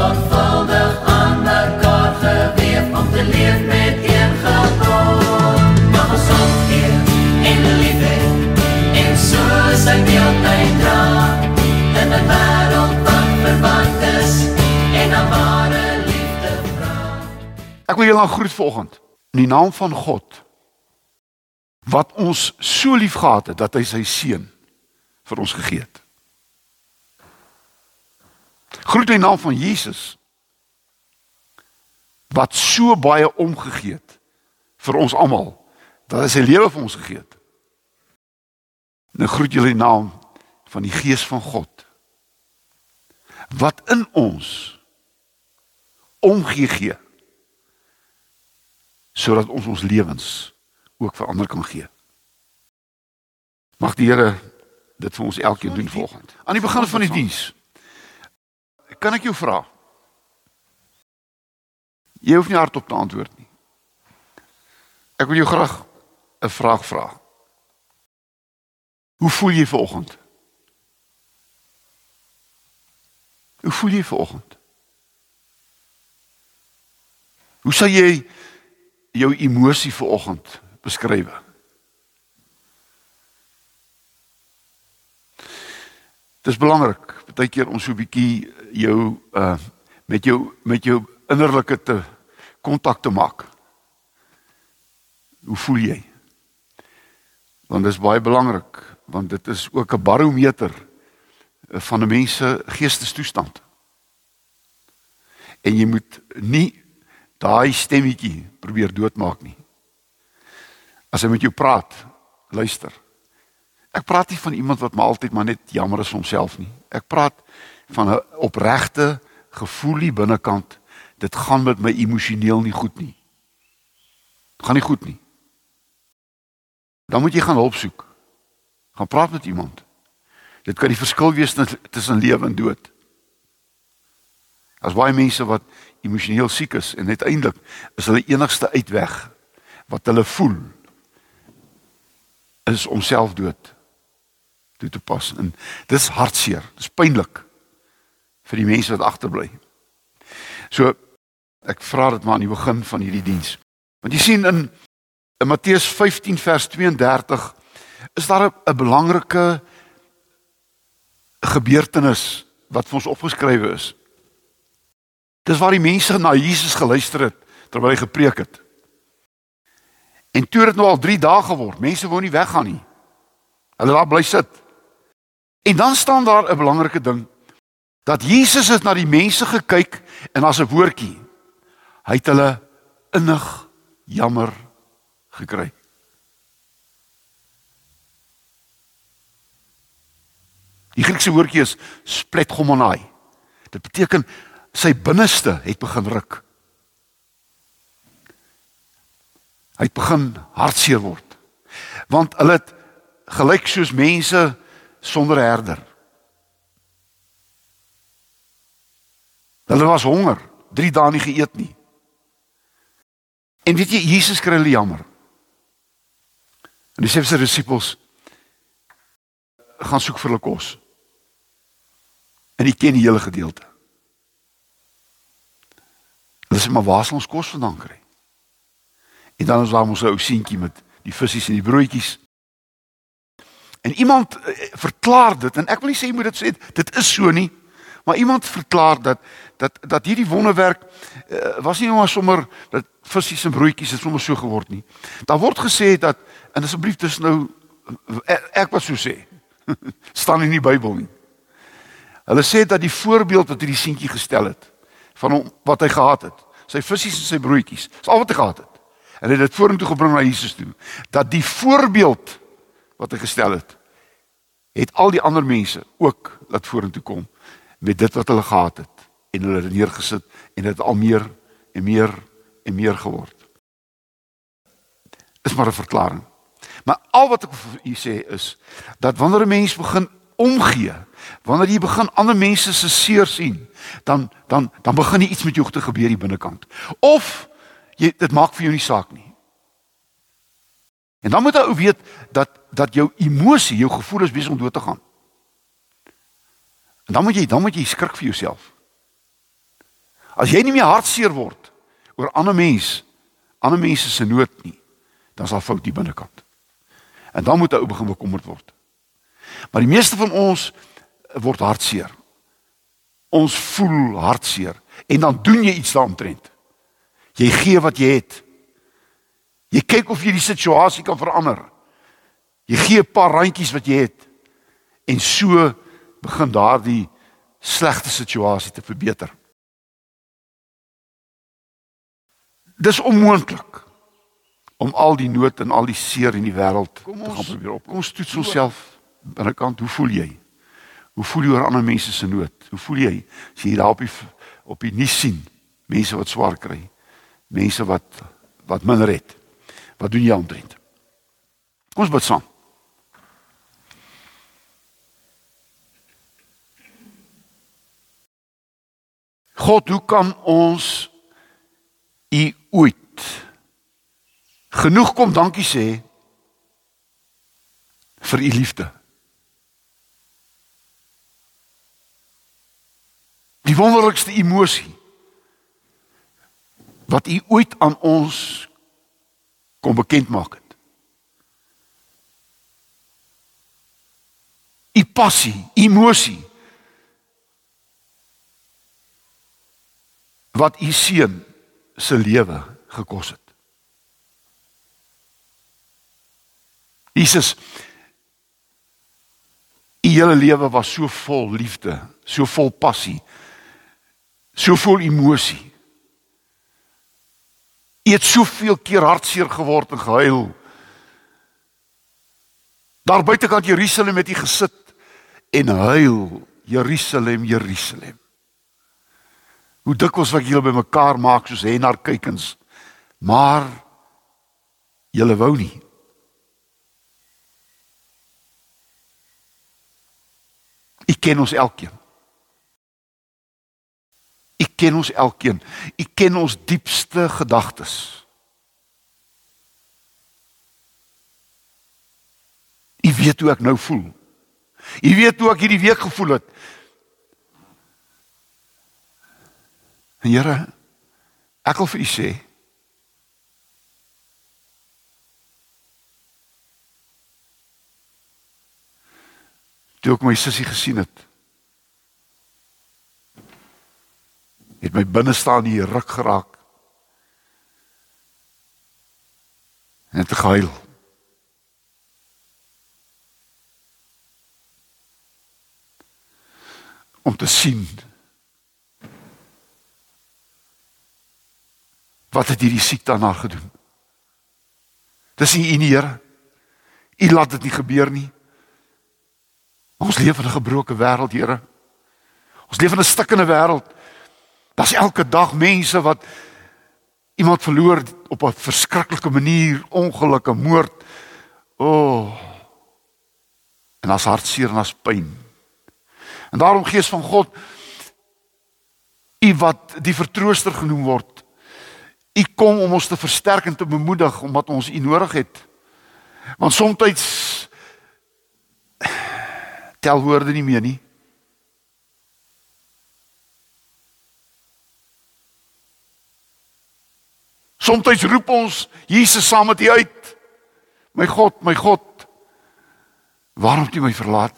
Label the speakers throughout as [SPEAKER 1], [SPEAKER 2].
[SPEAKER 1] sorgvuldig aan mekaar geweef om te leef met een gebod. Mag ons omgee en lief hê en so sy beeldheid dra in 'n wêreld wat verwant is en aan ware liefde vra.
[SPEAKER 2] Ek wil julle groet vanoggend in die naam van God wat ons so lief gehad het dat hy sy seun vir ons gegee het. Groet in die naam van Jesus wat so baie omgegee het vir ons almal dat hy sy lewe vir ons gegee het. Nou groet julle in die naam van die Gees van God wat in ons omgee gee sodat ons ons lewens ook vir ander kan gee. Mag die Here dit vir ons elkeen doen volgende. Aan die begin van die diens kan ek jou vra. Jy hoef nie hardop te antwoord nie. Ek wil jou graag 'n vraag vra. Hoe voel jy vanoggend? Hoe voel jy vanoggend? Hoe sal jy jou emosie vanoggend beskryf? Dit is belangrik baie keer om so 'n bietjie jou uh met jou met jou innerlike te kontak te maak. Hoe voel jy? Want dit is baie belangrik want dit is ook 'n barometer van 'n mens se geestestoestand. En jy moet nie daai stemmetjie probeer doodmaak nie. As hy met jou praat, luister. Ek praat nie van iemand wat maar altyd maar net jammer is vir homself nie. Ek praat van 'n opregte gevoel hier binnekant. Dit gaan met my emosioneel nie goed nie. Dit gaan nie goed nie. Dan moet jy gaan hulp soek. Gaan praat met iemand. Dit kan die verskil wees tussen lewe en dood. As baie mense wat emosioneel siek is en uiteindelik is hulle enigste uitweg wat hulle voel is om selfdood toe te pas en dis hartseer dis pynlik vir die mense wat agterbly. So ek vra dit maar aan die begin van hierdie diens. Want jy sien in in Matteus 15 vers 32 is daar 'n belangrike gebeurtenis wat vir ons opgeskrywe is. Dis waar die mense na Jesus geluister het terwyl hy gepreek het. En toe het dit nou al 3 dae geword. Mense wou nie weggaan nie. Hulle daar bly sit En dan staan daar 'n belangrike ding dat Jesus het na die mense gekyk en as 'n woordjie hy het hulle innig jammer gekry. Die Griekse woordjie is spletgomonai. Dit beteken sy binneste het begin ruk. Hy het begin hartseer word. Want hulle het gelyk soos mense sonder herder. Hulle was honger, 3 dae nie geëet nie. En weet jy, Jesus kry hulle jammer. En die se disippels gaan soek vir hulle kos. En hulle ken die hele gedeelte. Hulle sê maar waar sal ons kos vandaan kry? En dan is daar mos 'n ou seentjie met die visse en die broodjies. En iemand uh, verklaar dit en ek wil nie sê jy moet dit sê dit is so nie, maar iemand verklaar dat dat dat hierdie wonderwerk uh, was nie net sommer dat visse en broodjies het sommer so geword nie. Daar word gesê dat en asseblief dis nou ek, ek wat so sê. staan in die Bybel nie. Hulle sê dat die voorbeeld wat hierdie seentjie gestel het van hom wat hy gehad het, sy visse en sy broodjies, is al wat hy gehad het. En hy het dit vorentoe gebring na Jesus toe. Dat die voorbeeld wat hy gestel het het al die ander mense ook laat vorentoe kom met dit wat hulle gehad het en hulle het neergesit en dit al meer en meer en meer geword. Is maar 'n verklaring. Maar al wat ek vir u sê is dat wanneer 'n mens begin omgee, wanneer jy begin ander mense se seer sien, dan dan dan begin iets met jou te gebeur hier binnekant. Of jy dit maak vir jou nie saak nie. En dan moet jy ou weet dat dat jou emosie, jou gevoel is besig om dood te gaan. En dan moet jy dan moet jy skrik vir jouself. As jy nie meer hartseer word oor ander mense, ander mense se nood nie, dan daar fout hier binnekant. En dan moet 'n ou begin bekommerd word. Maar die meeste van ons word hartseer. Ons voel hartseer en dan doen jy iets daaromtrent. Jy gee wat jy het. Jy kyk of jy die situasie kan verander. Jy gee 'n paar randjies wat jy het en so begin daardie slegte situasie te verbeter. Dis onmoontlik om al die nood en al die seer in die wêreld te gaan probeer op. Kom ons toets onsself binnekant. Hoe voel jy? Hoe voel jy oor ander mense se nood? Hoe voel jy as jy daar op die op die nuus sien mense wat swaar kry? Mense wat wat minder het. Wat doen jy omtrent? Kom ons bid saam. God, hoe kan ons u ooit genoeg kom dankie sê vir u liefde? Die wonderlikste emosie wat u ooit aan ons kom bekend maak het. U passie, emosie wat u seun se lewe gekos het. Jesus u hele lewe was so vol liefde, so vol passie, so vol emosie. U het soveel keer hartseer geword en gehuil. Daar buitekant Jerusalem het u gesit en huil, Jerusalem, Jerusalem. Hoe dikwels wat julle bymekaar maak soos hen na kykens. Maar julle wou nie. Ek ken ons elkeen. Ek ken ons elkeen. Ek ken ons diepste gedagtes. Ek weet hoe ek nou voel. Ek weet hoe ek hierdie week gevoel het. En Here, ek wil vir u sê Toe ek my sussie gesien het, het my binnestaan hier ruk geraak. En het gehuil. Om te sien Wat het hierdie siekte aan haar gedoen? Dis nie U nie, Here. U laat dit nie gebeur nie. Ons leef in 'n gebroke wêreld, Here. Ons leef in 'n stikkende wêreld. Daar's elke dag mense wat iemand verloor op 'n verskriklike manier, ongelukke, moord. O. Oh. En as hartseer en as pyn. En daarom Gees van God, U wat die vertrooster genoem word, U kom om ons te versterk en te bemoedig omdat ons U nodig het. Want soms tel woorde nie meer nie. Soms roep ons Jesus saam met U uit. My God, my God. Waarom het U my verlaat?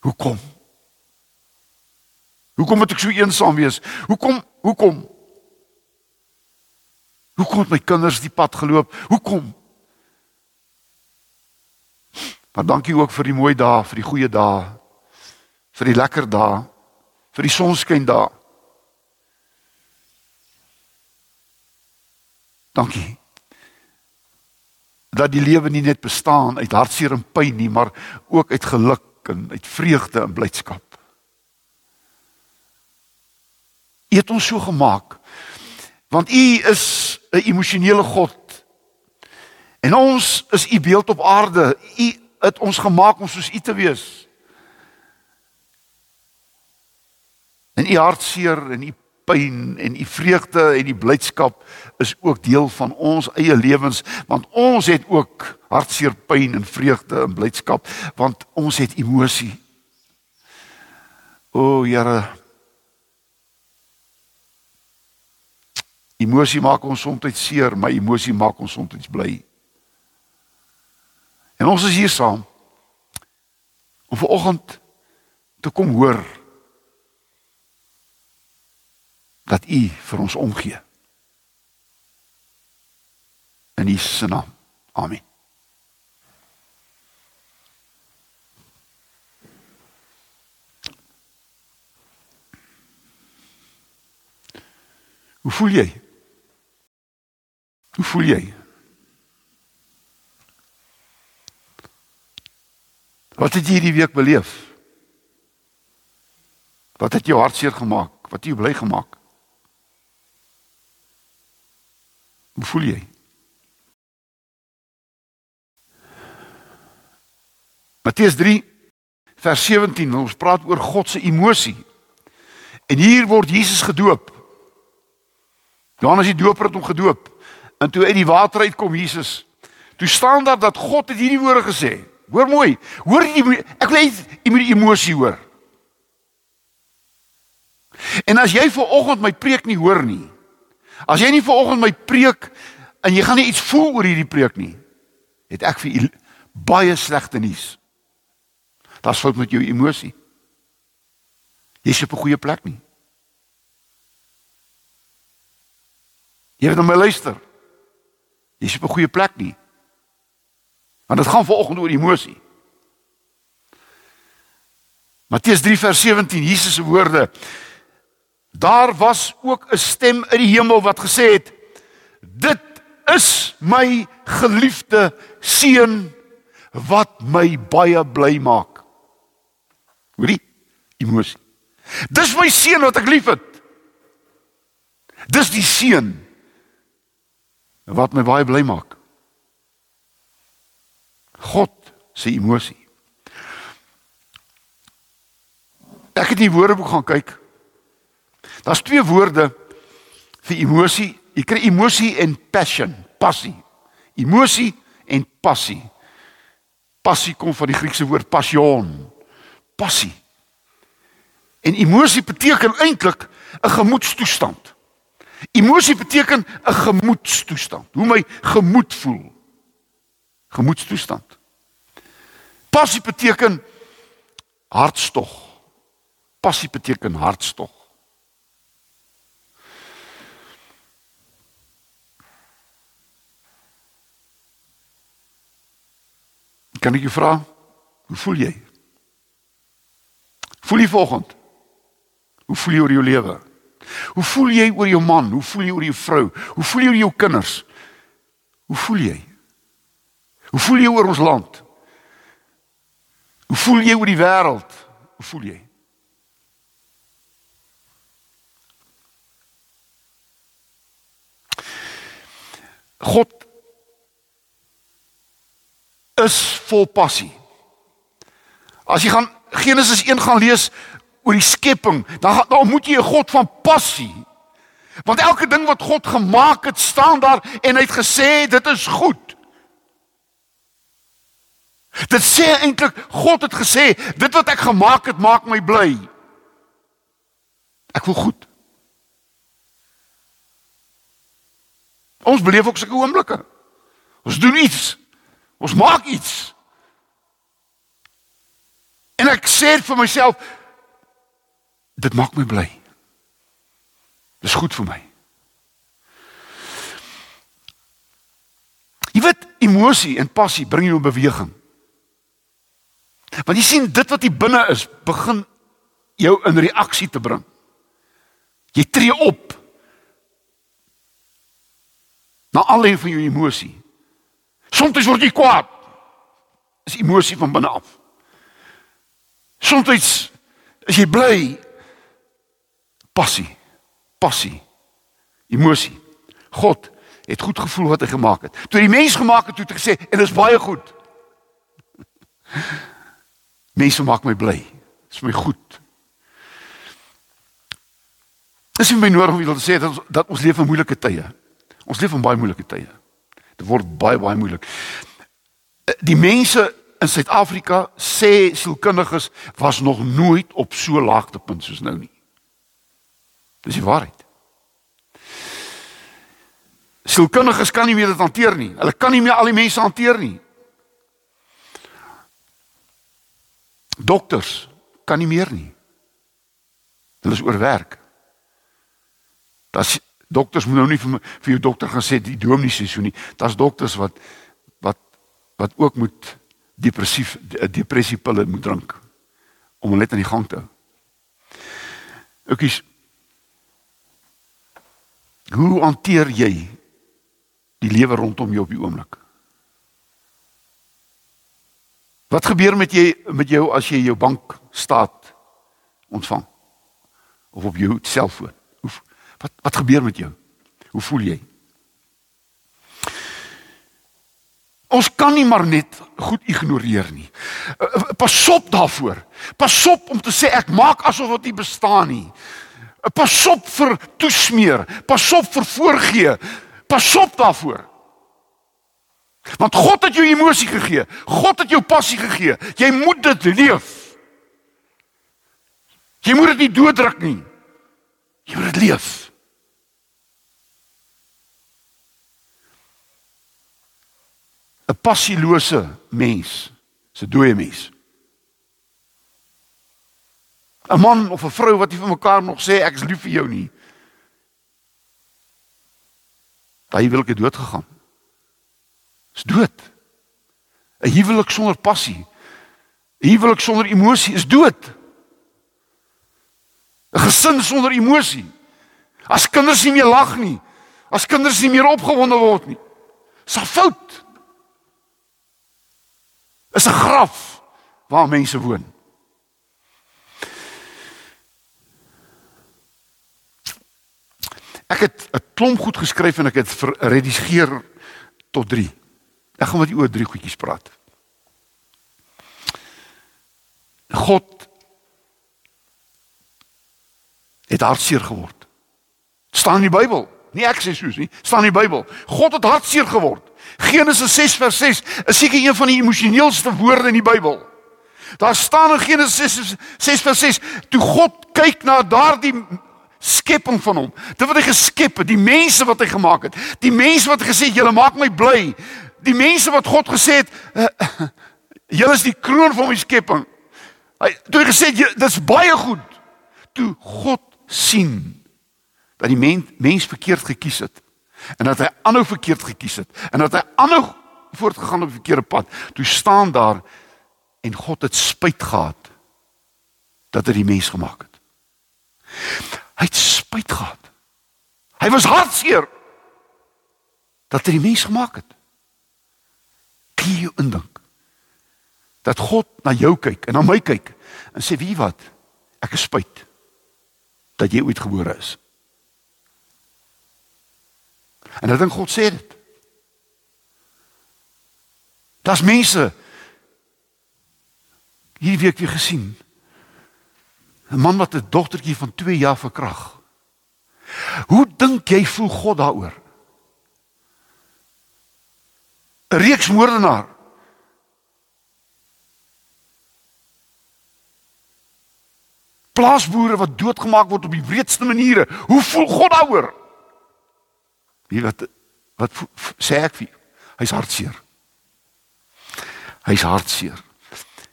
[SPEAKER 2] Hoekom? Hoekom moet ek so eensaam wees? Hoekom? Hoekom? Hoekom het my kinders die pad geloop? Hoekom? Maar dankie ook vir die mooi dae, vir die goeie dae, vir die lekker dae, vir die sonskyn dae. Dankie. Dat die lewe nie net bestaan uit hartseer en pyn nie, maar ook uit geluk en uit vreugde en blydskap. U het ons so gemaak want u is 'n emosionele God. En ons is u beeld op aarde. U het ons gemaak om soos u te wees. En u hartseer en u pyn en u vreugde en u blydskap is ook deel van ons eie lewens want ons het ook hartseer, pyn en vreugde en blydskap want ons het emosie. O Here Emosie maak ons soms seer, maar emosie maak ons soms bly. En ons is hier saam om vanoggend te kom hoor dat U vir ons omgee. In Jesus se naam. Amen. Hoe voel jy? Hoe voel jy? Wat het jy hierdie week beleef? Wat het jou hartseer gemaak? Wat het jou bly gemaak? Hoe voel jy? Matteus 3 vers 17 ons praat oor God se emosie. En hier word Jesus gedoop. Johannes die Doper het hom gedoop. En toe uit die water uitkom Jesus, toe staan daar dat God het hierdie woorde gesê. Hoor mooi. Hoor jy ek wil jy moet die emosie hoor. En as jy ver oggend my preek nie hoor nie. As jy nie ver oggend my preek en jy gaan nie iets voel oor hierdie preek nie, het ek vir u baie slegte nuus. Daar's fout met jou emosie. Jy's op 'n goeie plek nie. Jy het hom luister. Jy's op 'n goeie plek nie. Want dit gaan vanoggend oor emosie. Matteus 3 vers 17 Jesus se woorde. Daar was ook 'n stem uit die hemel wat gesê het: Dit is my geliefde seun wat my baie bly maak. Hoorie? Emosie. Dis my seun wat ek liefhet. Dis die seun wat my baie bly maak. God se emosie. Ek het in die woordeboek gaan kyk. Daar's twee woorde vir emosie. Jy kry emosie en passion, passie. Emosie en passie. Passie kom van die Griekse woord passion. Passie. En emosie beteken eintlik 'n gemoedstoestand. Emosie beteken 'n gemoedstoestand. Hoe my gemoed voel. Gemoedstoestand. Passie beteken hartstog. Passie beteken hartstog. Kan ek jou vra, hoe voel jy? Voel jy volgend? Hoe voel jy oor jou lewe? Hoe voel jy oor jou man? Hoe voel jy oor jou vrou? Hoe voel jy oor jou kinders? Hoe voel jy? Hoe voel jy oor ons land? Hoe voel jy oor die wêreld? Hoe voel jy? God is vol passie. As jy gaan Genesis 1 gaan lees, oor die skepping, dan dan moet jy 'n God van passie. Want elke ding wat God gemaak het, staan daar en hy het gesê dit is goed. Dit sê eintlik God het gesê dit wat ek gemaak het maak my bly. Ek voel goed. Ons beleef ook sulke oomblikke. Ons doen iets. Ons maak iets. En ek sê vir myself, dit maak my bly. Dis goed vir my. Jy weet emosie en passie bring jou in beweging. Want jy sien dit wat hier binne is begin jou in reaksie te bring. Jy tree op. Na alleen van jou emosie. Soms word jy kwaad. Dis emosie van binne af. Soms is jy bly passie. Passie. Emosie. God het goed gevoel wat hy gemaak het. Toe die mens gemaak het, toe het hy gesê en dit is baie goed. Mense maak my bly. Dit is my goed. Dis nie my nodig om te sê dat ons, dat ons leef in moeilike tye. Ons leef in baie moeilike tye. Dit word baie baie moeilik. Die mense in Suid-Afrika sê sielkundiges was nog nooit op so laagtepunt soos nou nie. Dis die waarheid. Sielkundiges kan nie meer dit hanteer nie. Hulle kan nie meer al die mense hanteer nie. Dokters kan nie meer nie. Hulle is oorwerk. Das dokters moet nou nie vir, my, vir jou dokter gaan sê die dominee sê so nie. Das dokters wat wat wat ook moet depressief depressiepille moet drink om hulle net aan die gang te hou. Oukies. Hoe hanteer jy die lewe rondom jou op die oomblik? Wat gebeur met jy met jou as jy jou bank staat ontvang? Of op jou selfoon? Wat wat gebeur met jou? Hoe voel jy? Ons kan nie maar net goed ignoreer nie. Eh, eh, pas op daarvoor. Pas op om te sê ek maak asof dit nie bestaan nie. Eh, pas op vir toesmeer. Pas op vir voorgee. Pas op daarvoor. Want God het jou emosie gegee. God het jou passie gegee. Jy moet dit leef. Jy moet dit nie dooddruk nie. Jy moet dit leef. 'n Passieloose mens, 'n dooie mens. 'n Man of 'n vrou wat nie vir mekaar nog sê ek is lief vir jou nie. Daai wil ek dood gegaan is dood. 'n Huwelik sonder passie, 'n huwelik sonder emosie is dood. 'n Gesin sonder emosie. As kinders nie meer lag nie, as kinders nie meer opgewonde word nie, is 'n fout. Is 'n graf waar mense woon. Ek het 'n klomp goed geskryf en ek het geredigeer tot 3. Ek gaan u oor drie goedjies praat. God het hartseer geword. staan in die Bybel. Nie ek sê soos nie, staan in die Bybel. God het hartseer geword. Genesis 6 vers 6 is seker een van die emosioneelste woorde in die Bybel. Daar staan in Genesis 6 vers 6 toe God kyk na daardie skepping van hom. Dit wat hy geskep het, die mense wat hy gemaak het, die mense wat gesê het julle maak my bly, die mense wat God gesê het, uh, julle is die kroon van my skepping. Hy toe gesê dis baie goed. Toe God sien dat die mens, mens verkeerd gekies het en dat hy aanhou verkeerd gekies het en dat hy aanhou voortgegaan op 'n verkeerde pad, toe staan daar en God het spyt gehad dat hy die mens gemaak het. Hy het spyt gehad. Hy was hartseer dat hy die mens gemaak het kan jy indink dat God na jou kyk en na my kyk en sê wie wat ek is spyt dat jy ooit gebore is en dan God sê dit Das mense hierdie week weer gesien 'n man wat 'n dogtertjie van 2 jaar verkrag Hoe dink jy voel God daaroor 'n reeks moordenaar. Plaasboere wat doodgemaak word op die wreedste maniere. Hoe voel God daaroor? Wie wat wat sê ek vir hy's hartseer. Hy's hartseer.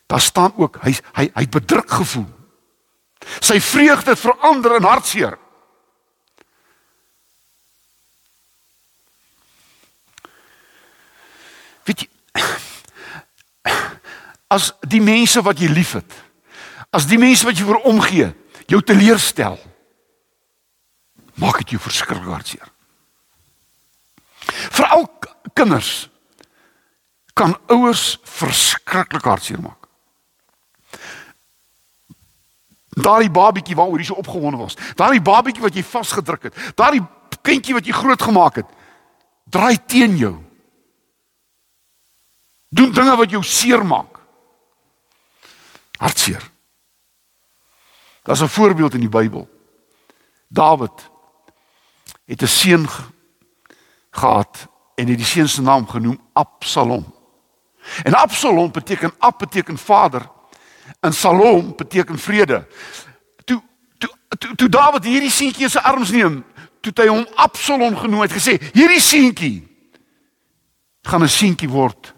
[SPEAKER 2] Daar staan ook hy hy hy bedruk gevoel. Sy vreugde verander in hartseer. Weet jy as die mense wat jy liefhet, as die mense wat jy vir omgee, jou teleurstel, maak dit jou verskriklik hartseer. Veral kinders kan ouers verskriklik hartseer maak. Daardie babietjie waaroor jy so opgewonde was, daardie babietjie wat jy vasgedruk het, daardie kindjie wat jy grootgemaak het, draai teen jou. Doen dinge wat jou seermaak. Hartseer. Daar's 'n voorbeeld in die Bybel. Dawid het 'n seun gehad en het die seun se naam genoem Absalom. En Absalom beteken Ab beteken vader en Salom beteken vrede. Toe toe toe, toe Dawid hierdie seentjie in sy arms neem, toe het hy hom Absalom genoem het gesê hierdie seentjie gaan 'n seentjie word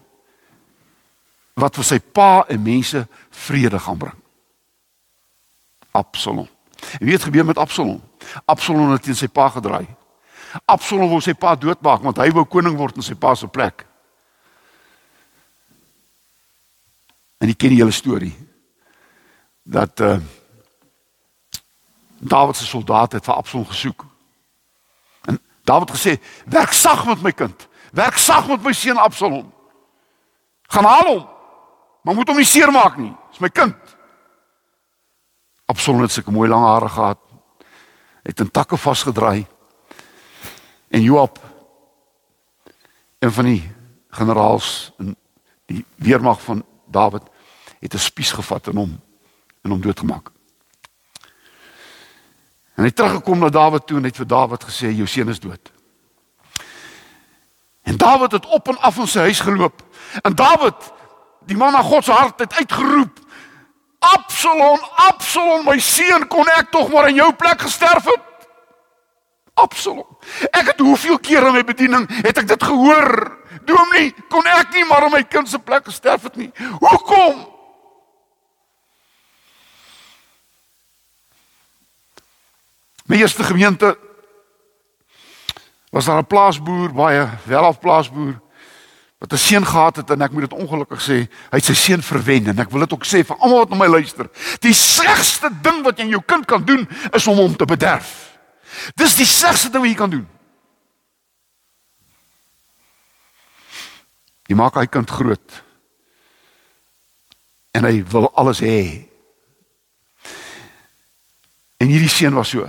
[SPEAKER 2] wat vir sy pa en mense vrede gaan bring. Absalom. En wie het gebeur met Absalom? Absalom het teen sy pa gedraai. Absalom wou sy pa doodmaak want hy wou koning word in sy pa se plek. En ek ken die hele storie dat uh Dawid se soldate het vir Absalom gesoek. En Dawid gesê: "Werk sag met my kind. Werk sag met my seun Absalom. Gaan haal hom. Maar moet hom nie seermaak nie. Dis my kind." Absalom het sulke mooi lang hare gehad. Het in takke vasgedraai. En Joab een van die generaals in die weermag van Dawid het 'n spies gevat en hom en hom doodgemaak. En hy teruggekom na Dawid toe en het vir Dawid gesê jou seun is dood. En Dawid het op en af in sy huis geloop. En Dawid, die man na God se hart het uitgeroep: "Absalom, Absalom, my seun, kon ek tog maar in jou plek gesterf het?" Absalom. Ek het hoeveel keer in my bediening het ek dit gehoor. Dominee, kon ek nie maar in my kind se plek gesterf het nie. Hoekom? My eerste gemeente was daar 'n plaasboer, baie welaf plaasboer wat 'n seun gehad het en ek moet dit ongelukkig sê, hy het sy seun verwen en ek wil dit ook sê vir almal wat na my luister. Die slegste ding wat jy aan jou kind kan doen is om hom te bederf. Dis die slegste ding wat jy kan doen. Jy maak hy kind groot. En hy wil alles hê. En hierdie seun was so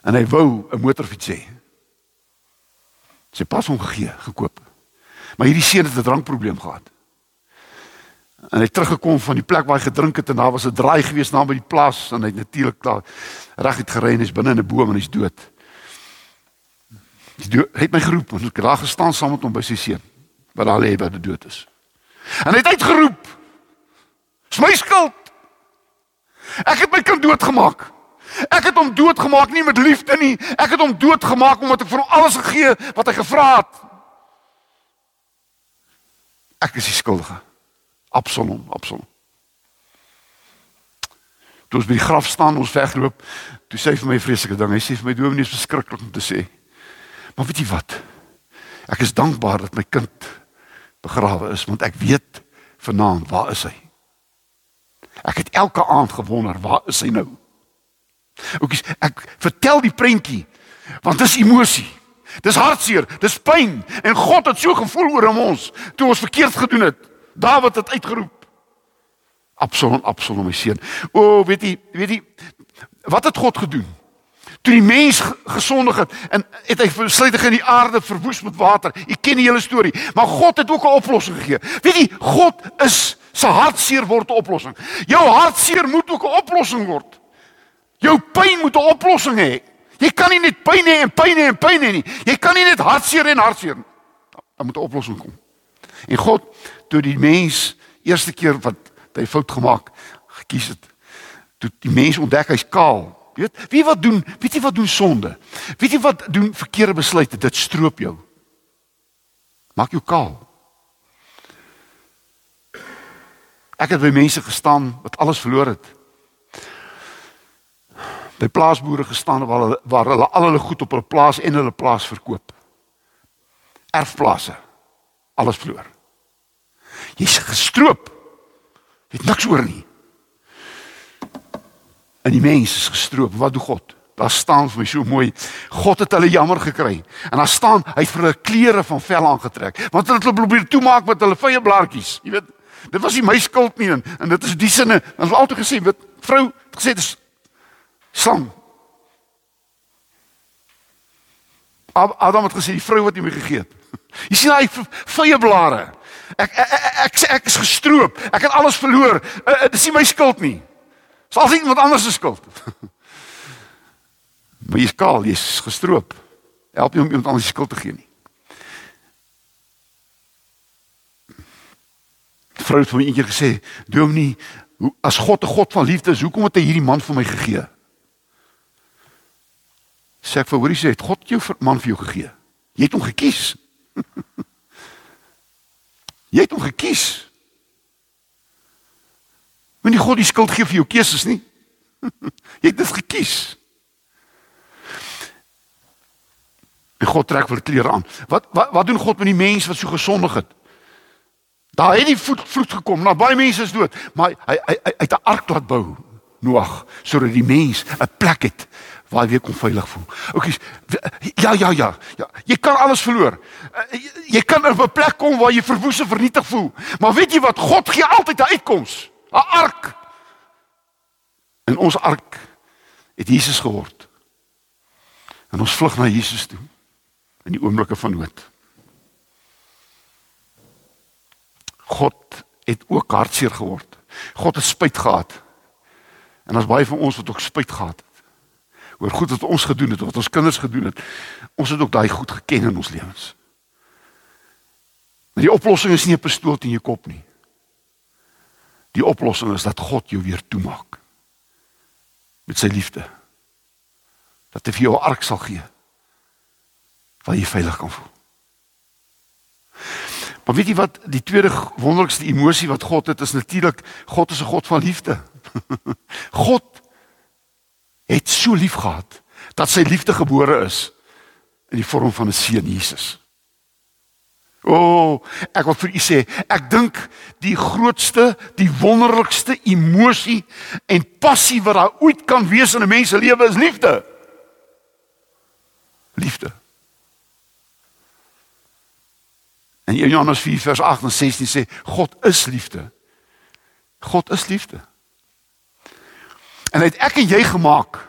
[SPEAKER 2] en hy wou 'n motorfiets hê. Sy pas hom gegee, gekoop. Maar hierdie seun het 'n drankprobleem gehad. En hy het teruggekom van die plek waar hy gedrink het en daar was 'n draai gewees naby die plaas en hy het natuurlik daar reg uit gery en hy's binne in 'n boom en hy's dood. Hy het my geroep en ek het daar gestaan saam met hom by sy seun wat daar lê wat dood is. En hy het uitgeroep: "Dis my skuld. Ek het my kind doodgemaak." Ek het hom doodgemaak nie met liefde nie. Ek het hom doodgemaak omdat ek vir hom alles gegee wat hy gevra het. Ek is die skuldige. Absalom, Absalom. Toe ons by die graf staan, ons wegloop, toe sê hy vir my vreeslike ding. Hy sê vir my dominee is verskriklik om te sê. Maar weet jy wat? Ek is dankbaar dat my kind begrawe is want ek weet vanaand waar is hy? Ek het elke aand gewonder, waar is hy nou? Oukies, ek vertel die prentjie want dis emosie. Dis hartseer, dis pyn en God het so gevoel oor ons toe ons verkeerd gedoen het. Dawid het uitgeroep. Absalom, Absalom my seun. O, weet jy, weet jy wat het God gedoen? Toe die mens gesondig het en het hy hy in die aarde verwoes met water. Jy ken die hele storie, maar God het ook 'n oplossing gegee. Weet jy, God is se hartseer word 'n oplossing. Jou hartseer moet ook 'n oplossing word. Jou pyn moet 'n oplossing hê. Jy kan nie net pyn hê en pyn hê en pyn hê nie. Jy kan nie net hartseer en hartseer. Daar moet 'n oplossing kom. En God toe die mens eerste keer wat hy fout gemaak gekies het, toe die mens ontdek hy's kaal. Weet, wie wat doen? Weet jy wat doen sonde? Weet jy wat doen verkeerde besluite? Dit stroop jou. Maak jou kaal. Ek het by mense gestaan wat alles verloor het by plaasboere gestaan waar hulle waar hulle al hulle goed op hulle plaas en hulle plaas verkoop. Erfplase. Alles verloor. Jy's gestroop. Jy het niks oor nie. En die mens is gestroop. Wat doen God? Daar staan vir my so mooi. God het hulle jammer gekry. En daar staan hy het vir hulle klere van vel aangetrek. Want hulle het hulle probeer toemaak met hulle vye blaartjies. Jy weet, dit was nie my skuld nie en, en dit is die sinne. Ons het altyd gesê, weet, vrou het gesê dit is slang. Adam het gesê die vrou wat hy my gegee het. Jy sien hy vye blare. Ek ek, ek ek ek is gestroop. Ek het alles verloor. Uh, dit is nie my skuld nie. Dit is altyd iemand anders se skuld. maar jy's kaal, jy's gestroop. Help nie om iemand anders se skuld te gee nie. Die vrou het vir my eendag gesê, "Dominee, as God 'n God van liefde is, hoekom het hy hierdie man vir my gegee?" Sê ek vir hoorie sê het God jou man vir jou gegee. Jy het hom gekies. jy het hom gekies. Moenie God die skuld gee vir jou keuses nie. jy het dit gekies. En God trek vir klere aan. Wat wat wat doen God met die mens wat so gesondig het? Daar het die vloed, vloed gekom. Nou baie mense is dood, maar hy hy hy het 'n ark laat bou, Noag, sodat die mens 'n plek het waar weer kon veilig voel. Okay, ja ja ja, ja. Jy kan alles verloor. Eh, Jy, jy kan op 'n plek kom waar jy verwoes en vernietig voel. Maar weet jy wat? God gee altyd 'n uitkoms. 'n Ark. En ons ark het Jesus geword. En ons vlug na Jesus toe in die oomblikke van nood. God het ook hartseer geword. God het spyt gehad. En ons baie van ons wat ook spyt gehad het oor goed wat ons gedoen het, wat ons kinders gedoen het. Ons het ook daai goed geken in ons lewens. Maar die oplossing is nie 'n pistool in jou kop nie. Die oplossing is dat God jou weer toemaak met sy liefde. Dat hy vir jou 'n ark sal gee waar jy veilig kan voel. Maar weet jy wat die tweede wonderlikste emosie wat God het is natuurlik God is 'n God van liefde. God het so lief gehad dat sy liefde gebore is in die vorm van 'n seun Jesus. O, oh, ek wil vir u sê, ek dink die grootste, die wonderlikste emosie en passie wat daar ooit kan wees in 'n mens se lewe is liefde. Liefde. En in Johannes 4 vers 8 en 16 sê God is liefde. God is liefde. En hy het ek en jy gemaak.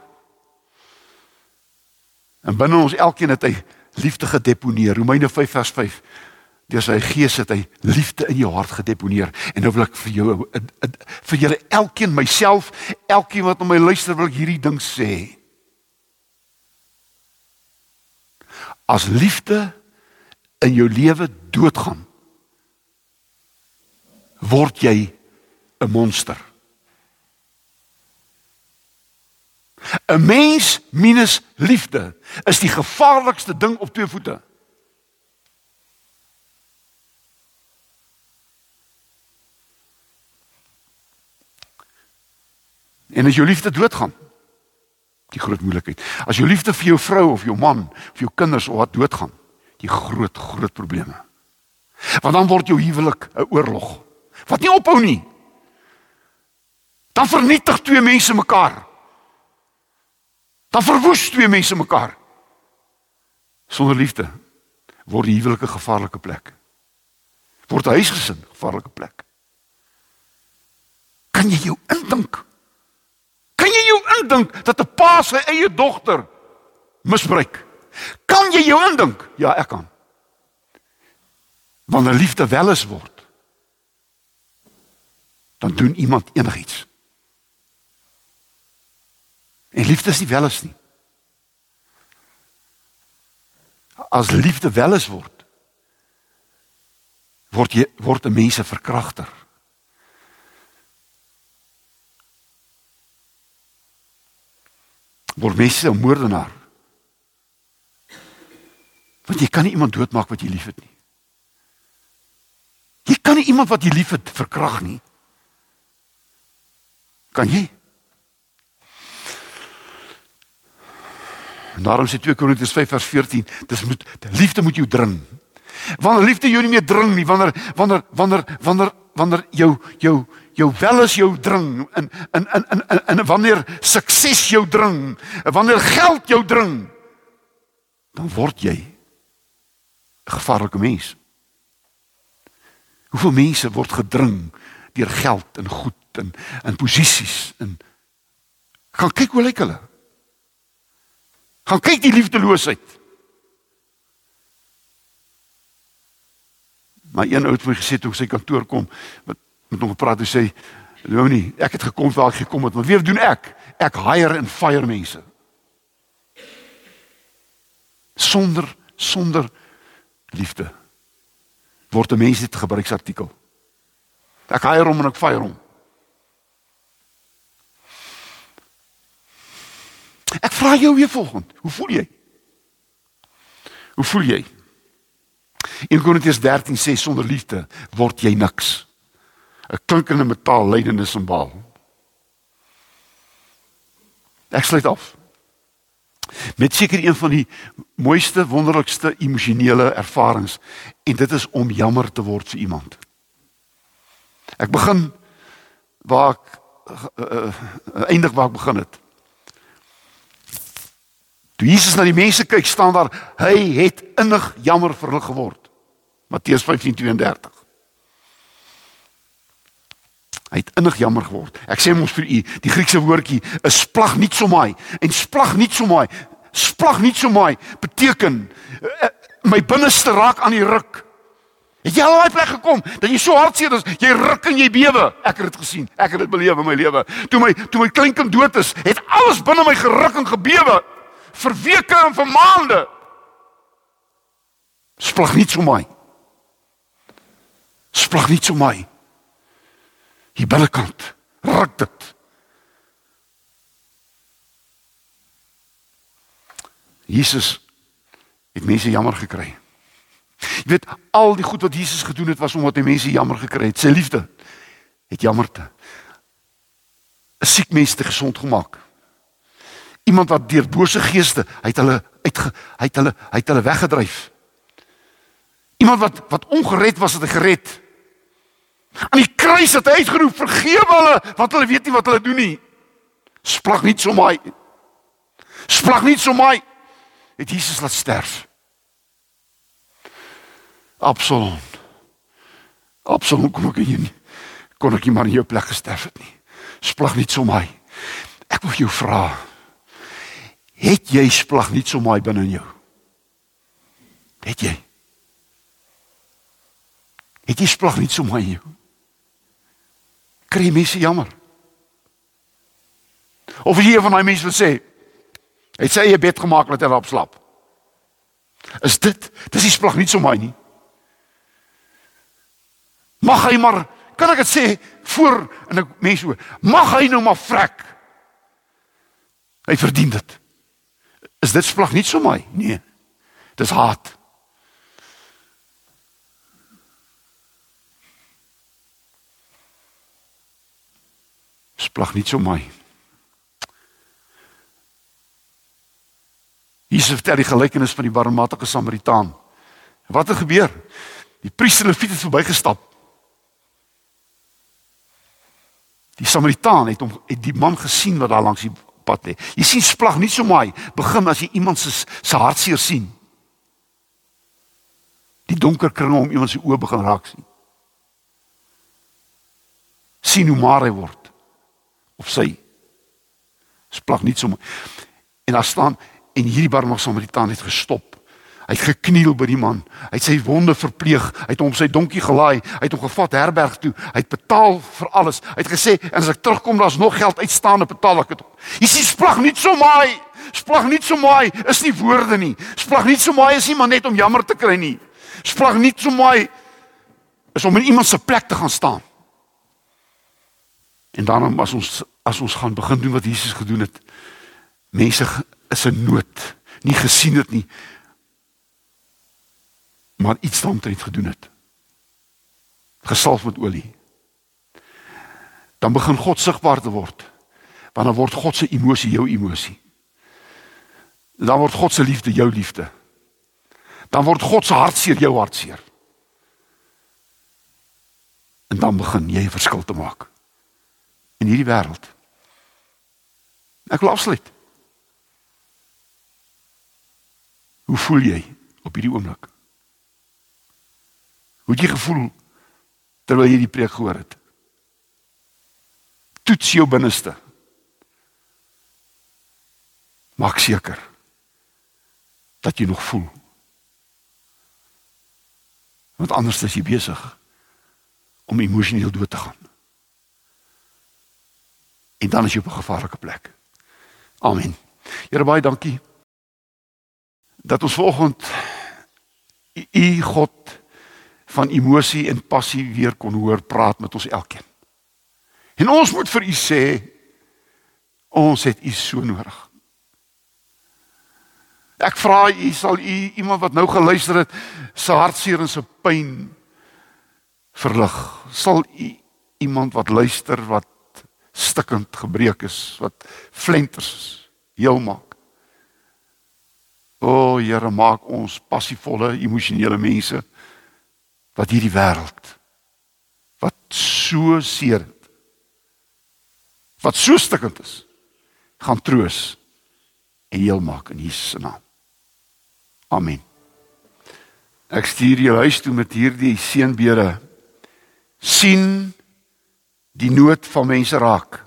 [SPEAKER 2] En binne ons elkeen het hy liefde gedeponeer. Romeine 5 vers 5. Deur sy gees het hy liefde in jou hart gedeponeer. En nou wil ek vir jou vir julle elkeen myself, elkeen wat na my luister wil ek hierdie ding sê. As liefde in jou lewe doodgaan, word jy 'n monster. 'n Mens minus liefde is die gevaarlikste ding op twee voete. En as jou liefde doodgaan, die groot moeilikheid. As jou liefde vir jou vrou of jou man of jou kinders of wat doodgaan, die groot groot probleme. Want dan word jou huwelik 'n oorlog wat nie ophou nie. Dan vernietig twee mense mekaar. Dan verwoes twee mense mekaar. Sonder liefde word die huwelik 'n gevaarlike plek. Word 'n huisgesin 'n gevaarlike plek. Kan jy jou indink? Kan jy jou indink dat 'n pa sy eie dogter misbruik? Kan jy jou indink? Ja, ek kan. Wanneer liefde welis word, dan doen iemand enigiets. En liefde is nie welis nie. As liefde welis word, word jy word 'n mens 'n verkragter. Word mense 'n moordenaar. Want jy kan nie iemand doodmaak wat jy liefhet nie. Jy kan nie iemand wat jy liefhet verkrag nie. Kan jy? En daarom sê 2 Korintiërs 5 vers 14, dis moet liefde moet jou dring. Wanneer liefde jou nie meer dring nie, wanneer wanneer wanneer wanneer wanneer jou jou jou welis jou dring in in in in in, in wanneer sukses jou dring, wanneer geld jou dring, dan word jy 'n gevaarlike mens. Hoeveel mense word gedring deur geld en goed en en posisies en gaan kyk hoe lyk hulle. Gaan kyk die liefdeloosheid. Maar een ou het my gesê toe ek sy kantoor kom met met hom gepraat en sê nou nie ek het gekom waar ek gekom het maar weer doen ek. Ek hire en fire mense. Sonder sonder liefde word 'n mens dit gebruiksartikel. Ek hire hom en ek fire hom Ek vra jou weer volgende. Hoe voel jy? Hoe voel jy? In Korintiërs 13 sê sonder liefde word jy niks. 'n Klinkende metaal lydende simbaal. Ek sluit af. Met seker een van die mooiste, wonderlikste emosionele ervarings en dit is om jammer te word vir iemand. Ek begin waar ek uh, uh, eindig waar ek begin het. Toe Jesus na die mense kyk, staan daar hy het innig jammer vir hulle geword. Matteus 15:32. Hy het innig jammer geword. Ek sê mos vir u, die Griekse woordjie is splag nie so mooi en splag nie so mooi. Splag nie so mooi beteken uh, my binneste raak aan die ruk. Het jy al daai plek gekom dat jy so hartseer is, jy ruk en jy bewe? Ek het dit gesien. Ek het dit beleef in my lewe. Toe my toe my kleinkind dood is, het alles binne my geruk en gebewe vir weke en vir maande. Splag nie so mooi. Splag nie so mooi. Hier binnekant ruk dit. Jesus het mense jammer gekry. Jy weet al die goed wat Jesus gedoen het was omdat hy mense jammer gekry het. Sy liefde het jammerte. 'n Siek mens te gesond gemaak. Iemand wat deur bose geeste, hy het hulle uit hy het hulle hy het hulle weggedryf. Iemand wat wat ongered was het gered. Aan die kruis het hy uitgeroep vergewe hulle want hulle weet nie wat hulle doen nie. Splag nie so my. Splag nie so my. Het Jesus laat sterf. Absalom. Absalom kom ek hier. Kon ek nie maar in jou plek gesterf het nie. Splag nie so my. Ek wil jou vra. Het jy splag nie so my binne in jou? Het jy? Het jy splag nie so my in jou? Kry mense jammer. Of as jy een van daai mense wil sê, hy sê jy bed gemaak dat hy op slaap. Is dit? Dis nie splag nie so my nie. Mag hy maar, kan ek dit sê voor in 'n mens oor. Mag hy nou maar vrek. Hy verdien dit. Is dit splag nie so my? Nee. Dis haat. Splag nie so my. Jesus vertel die gelykenis van die barmhartige Samaritaan. Wat het gebeur? Die priester Lewiet het verbygestap. Die Samaritaan het hom het die man gesien wat daar langs die pad lê. Jy sien splag nie so mooi begin as jy iemand se se hartseer sien. Die donker kringe om iemand se oë begin raak sien. sien hoe maar hy word of sy splag nie so mooi. En daar staan en hierdie barmhartige Samaritaan het gestop Hy het gekniel by die man. Hy het sy wonde verpleeg. Hy het hom sy donkie gelaai. Hy het hom gevat herberg toe. Hy het betaal vir alles. Hy het gesê en as ek terugkom daar's nog geld uitstaande betaal ek dit. Jy sien splag nie so mooi. Splag nie so mooi is nie woorde nie. Splag nie so mooi is nie maar net om jammer te kry nie. Splag nie so mooi is om in iemand se plek te gaan staan. En dan as ons as ons gaan begin doen wat Jesus gedoen het. Mense is in nood, nie gesien het nie maar iets daaromtrent gedoen het. Gesalf met olie. Dan begin God sigbaar te word. Want dan word God se emosie jou emosie. Dan word God se liefde jou liefde. Dan word God se hartseer jou hartseer. En dan begin jy 'n verskil te maak in hierdie wêreld. Ek wil afsluit. Hoe voel jy op hierdie oomblik? Hoe het jy gevoel terwyl jy die preek gehoor het? Toets jou binneste. Maak seker dat jy nog voel. Want anders is jy besig om emosioneel dood te gaan. En dan is jy op 'n gevaarlike plek. Amen. Here baie dankie dat ons vanoggend u God van emosie en passie weer kon hoor praat met ons elkeen. En ons moet vir u sê ons het u so nodig. Ek vra u sal u iemand wat nou geluister het se hartseer en se pyn verlig. Sal u iemand wat luister wat stikkend gebreek is, wat flenters heel maak. O Here, maak ons passievolle, emosionele mense wat hierdie wêreld wat so seer het, wat so stikkend is, gaan troos en heel maak in Jesus se naam. Amen. Ek stuur jou huis toe met hierdie seënbede. sien die nood van mense raak.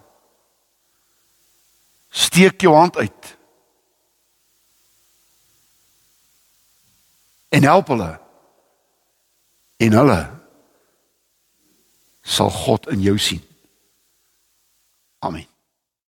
[SPEAKER 2] Steek jou hand uit. En help hulle. En hulle sal God in jou sien. Amen.